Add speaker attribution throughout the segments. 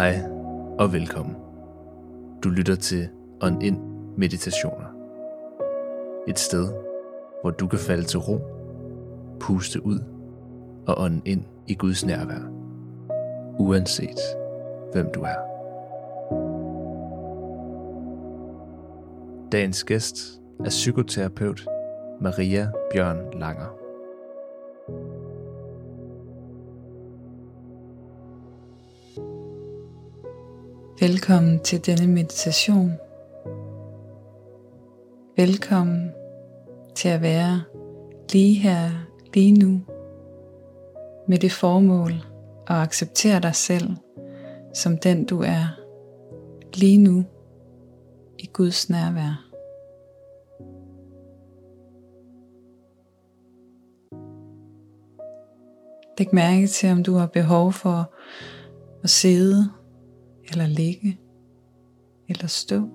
Speaker 1: Hej og velkommen. Du lytter til On In Meditationer. Et sted, hvor du kan falde til ro, puste ud og ånde ind i Guds nærvær. Uanset hvem du er. Dagens gæst er psykoterapeut Maria Bjørn Langer.
Speaker 2: Velkommen til denne meditation. Velkommen til at være lige her, lige nu, med det formål at acceptere dig selv som den du er, lige nu, i Guds nærvær. Læg mærke til, om du har behov for at sidde eller ligge eller stå.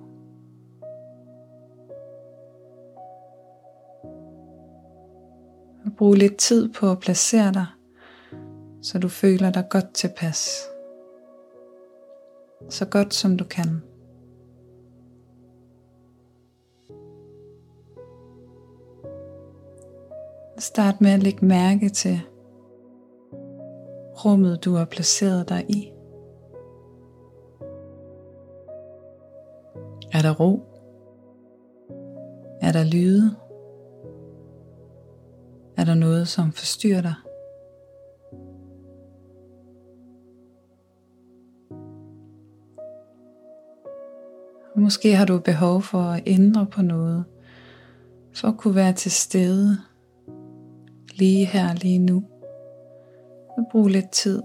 Speaker 2: Og brug lidt tid på at placere dig, så du føler dig godt tilpas. Så godt som du kan. Start med at lægge mærke til rummet, du har placeret dig i. Er der ro? Er der lyde? Er der noget, som forstyrrer dig? Måske har du behov for at ændre på noget, for at kunne være til stede lige her, lige nu. Og bruge lidt tid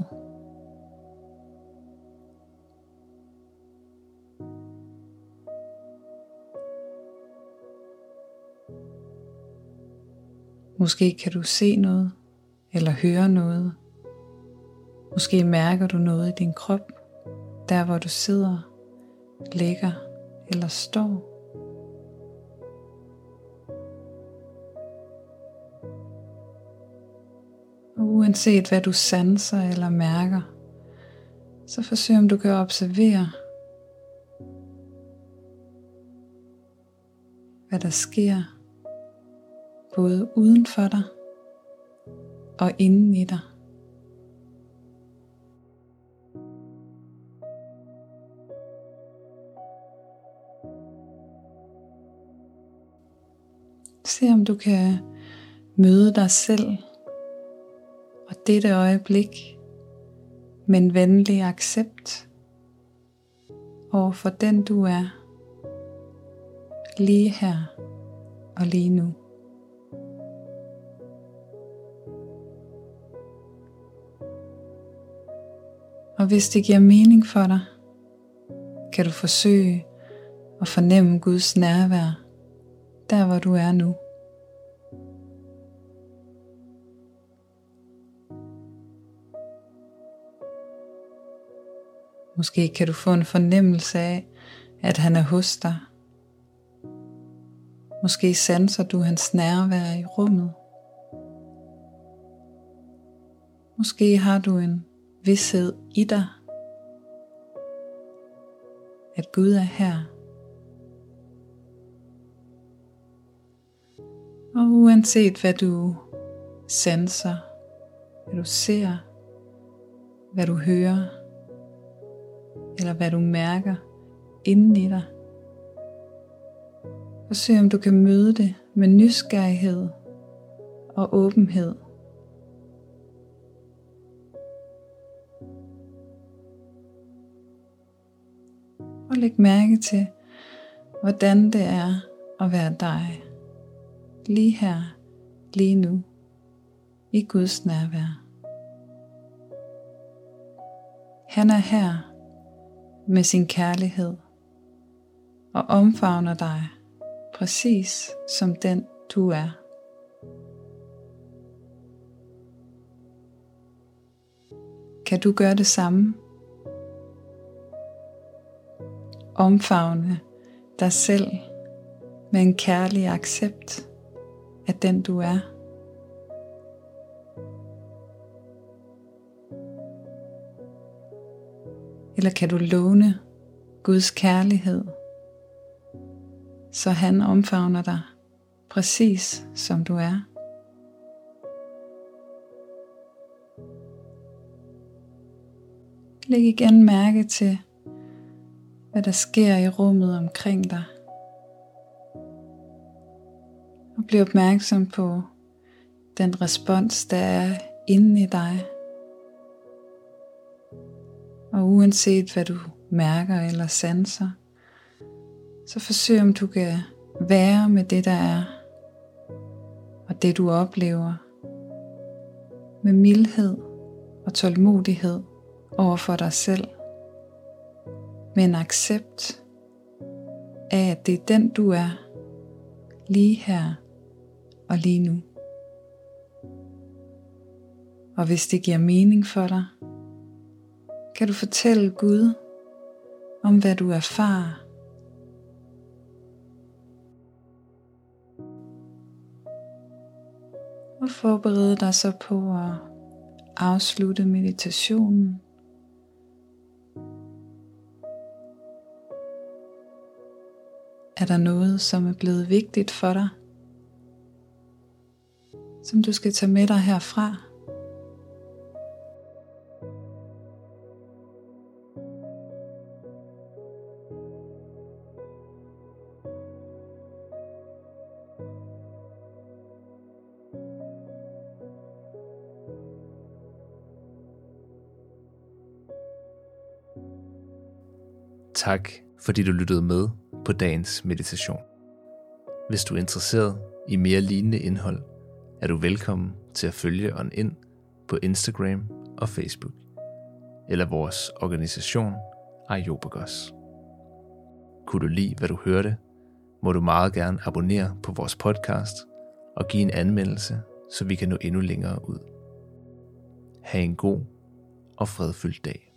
Speaker 2: Måske kan du se noget eller høre noget. Måske mærker du noget i din krop, der hvor du sidder, ligger eller står. Og uanset hvad du sanser eller mærker, så forsøg om du kan observere, hvad der sker både uden for dig og inden i dig. Se om du kan møde dig selv og dette øjeblik med en venlig accept over for den du er lige her og lige nu. Og hvis det giver mening for dig, kan du forsøge at fornemme Guds nærvær, der hvor du er nu. Måske kan du få en fornemmelse af, at han er hos dig. Måske sanser du hans nærvær i rummet. Måske har du en vidshed i dig, at Gud er her. Og uanset hvad du sanser, hvad du ser, hvad du hører, eller hvad du mærker inden i dig, forsøg om du kan møde det med nysgerrighed og åbenhed. Lægge mærke til, hvordan det er at være dig, lige her, lige nu, i Guds nærvær. Han er her med sin kærlighed og omfavner dig præcis som den du er. Kan du gøre det samme? Omfavne dig selv med en kærlig accept af den du er. Eller kan du låne Guds kærlighed, så han omfavner dig præcis som du er? Læg igen mærke til, hvad der sker i rummet omkring dig. Og bliv opmærksom på den respons, der er inde i dig. Og uanset hvad du mærker eller sanser, så forsøg om du kan være med det der er, og det du oplever, med mildhed og tålmodighed over for dig selv, med en accept af, at det er den du er, lige her og lige nu. Og hvis det giver mening for dig, kan du fortælle Gud om hvad du erfarer. Og forberede dig så på at afslutte meditationen. Er der noget, som er blevet vigtigt for dig, som du skal tage med dig herfra?
Speaker 1: Tak fordi du lyttede med på dagens meditation. Hvis du er interesseret i mere lignende indhold, er du velkommen til at følge On ind på Instagram og Facebook, eller vores organisation Ayobagos. Kunne du lide, hvad du hørte, må du meget gerne abonnere på vores podcast og give en anmeldelse, så vi kan nå endnu længere ud. Ha' en god og fredfyldt dag.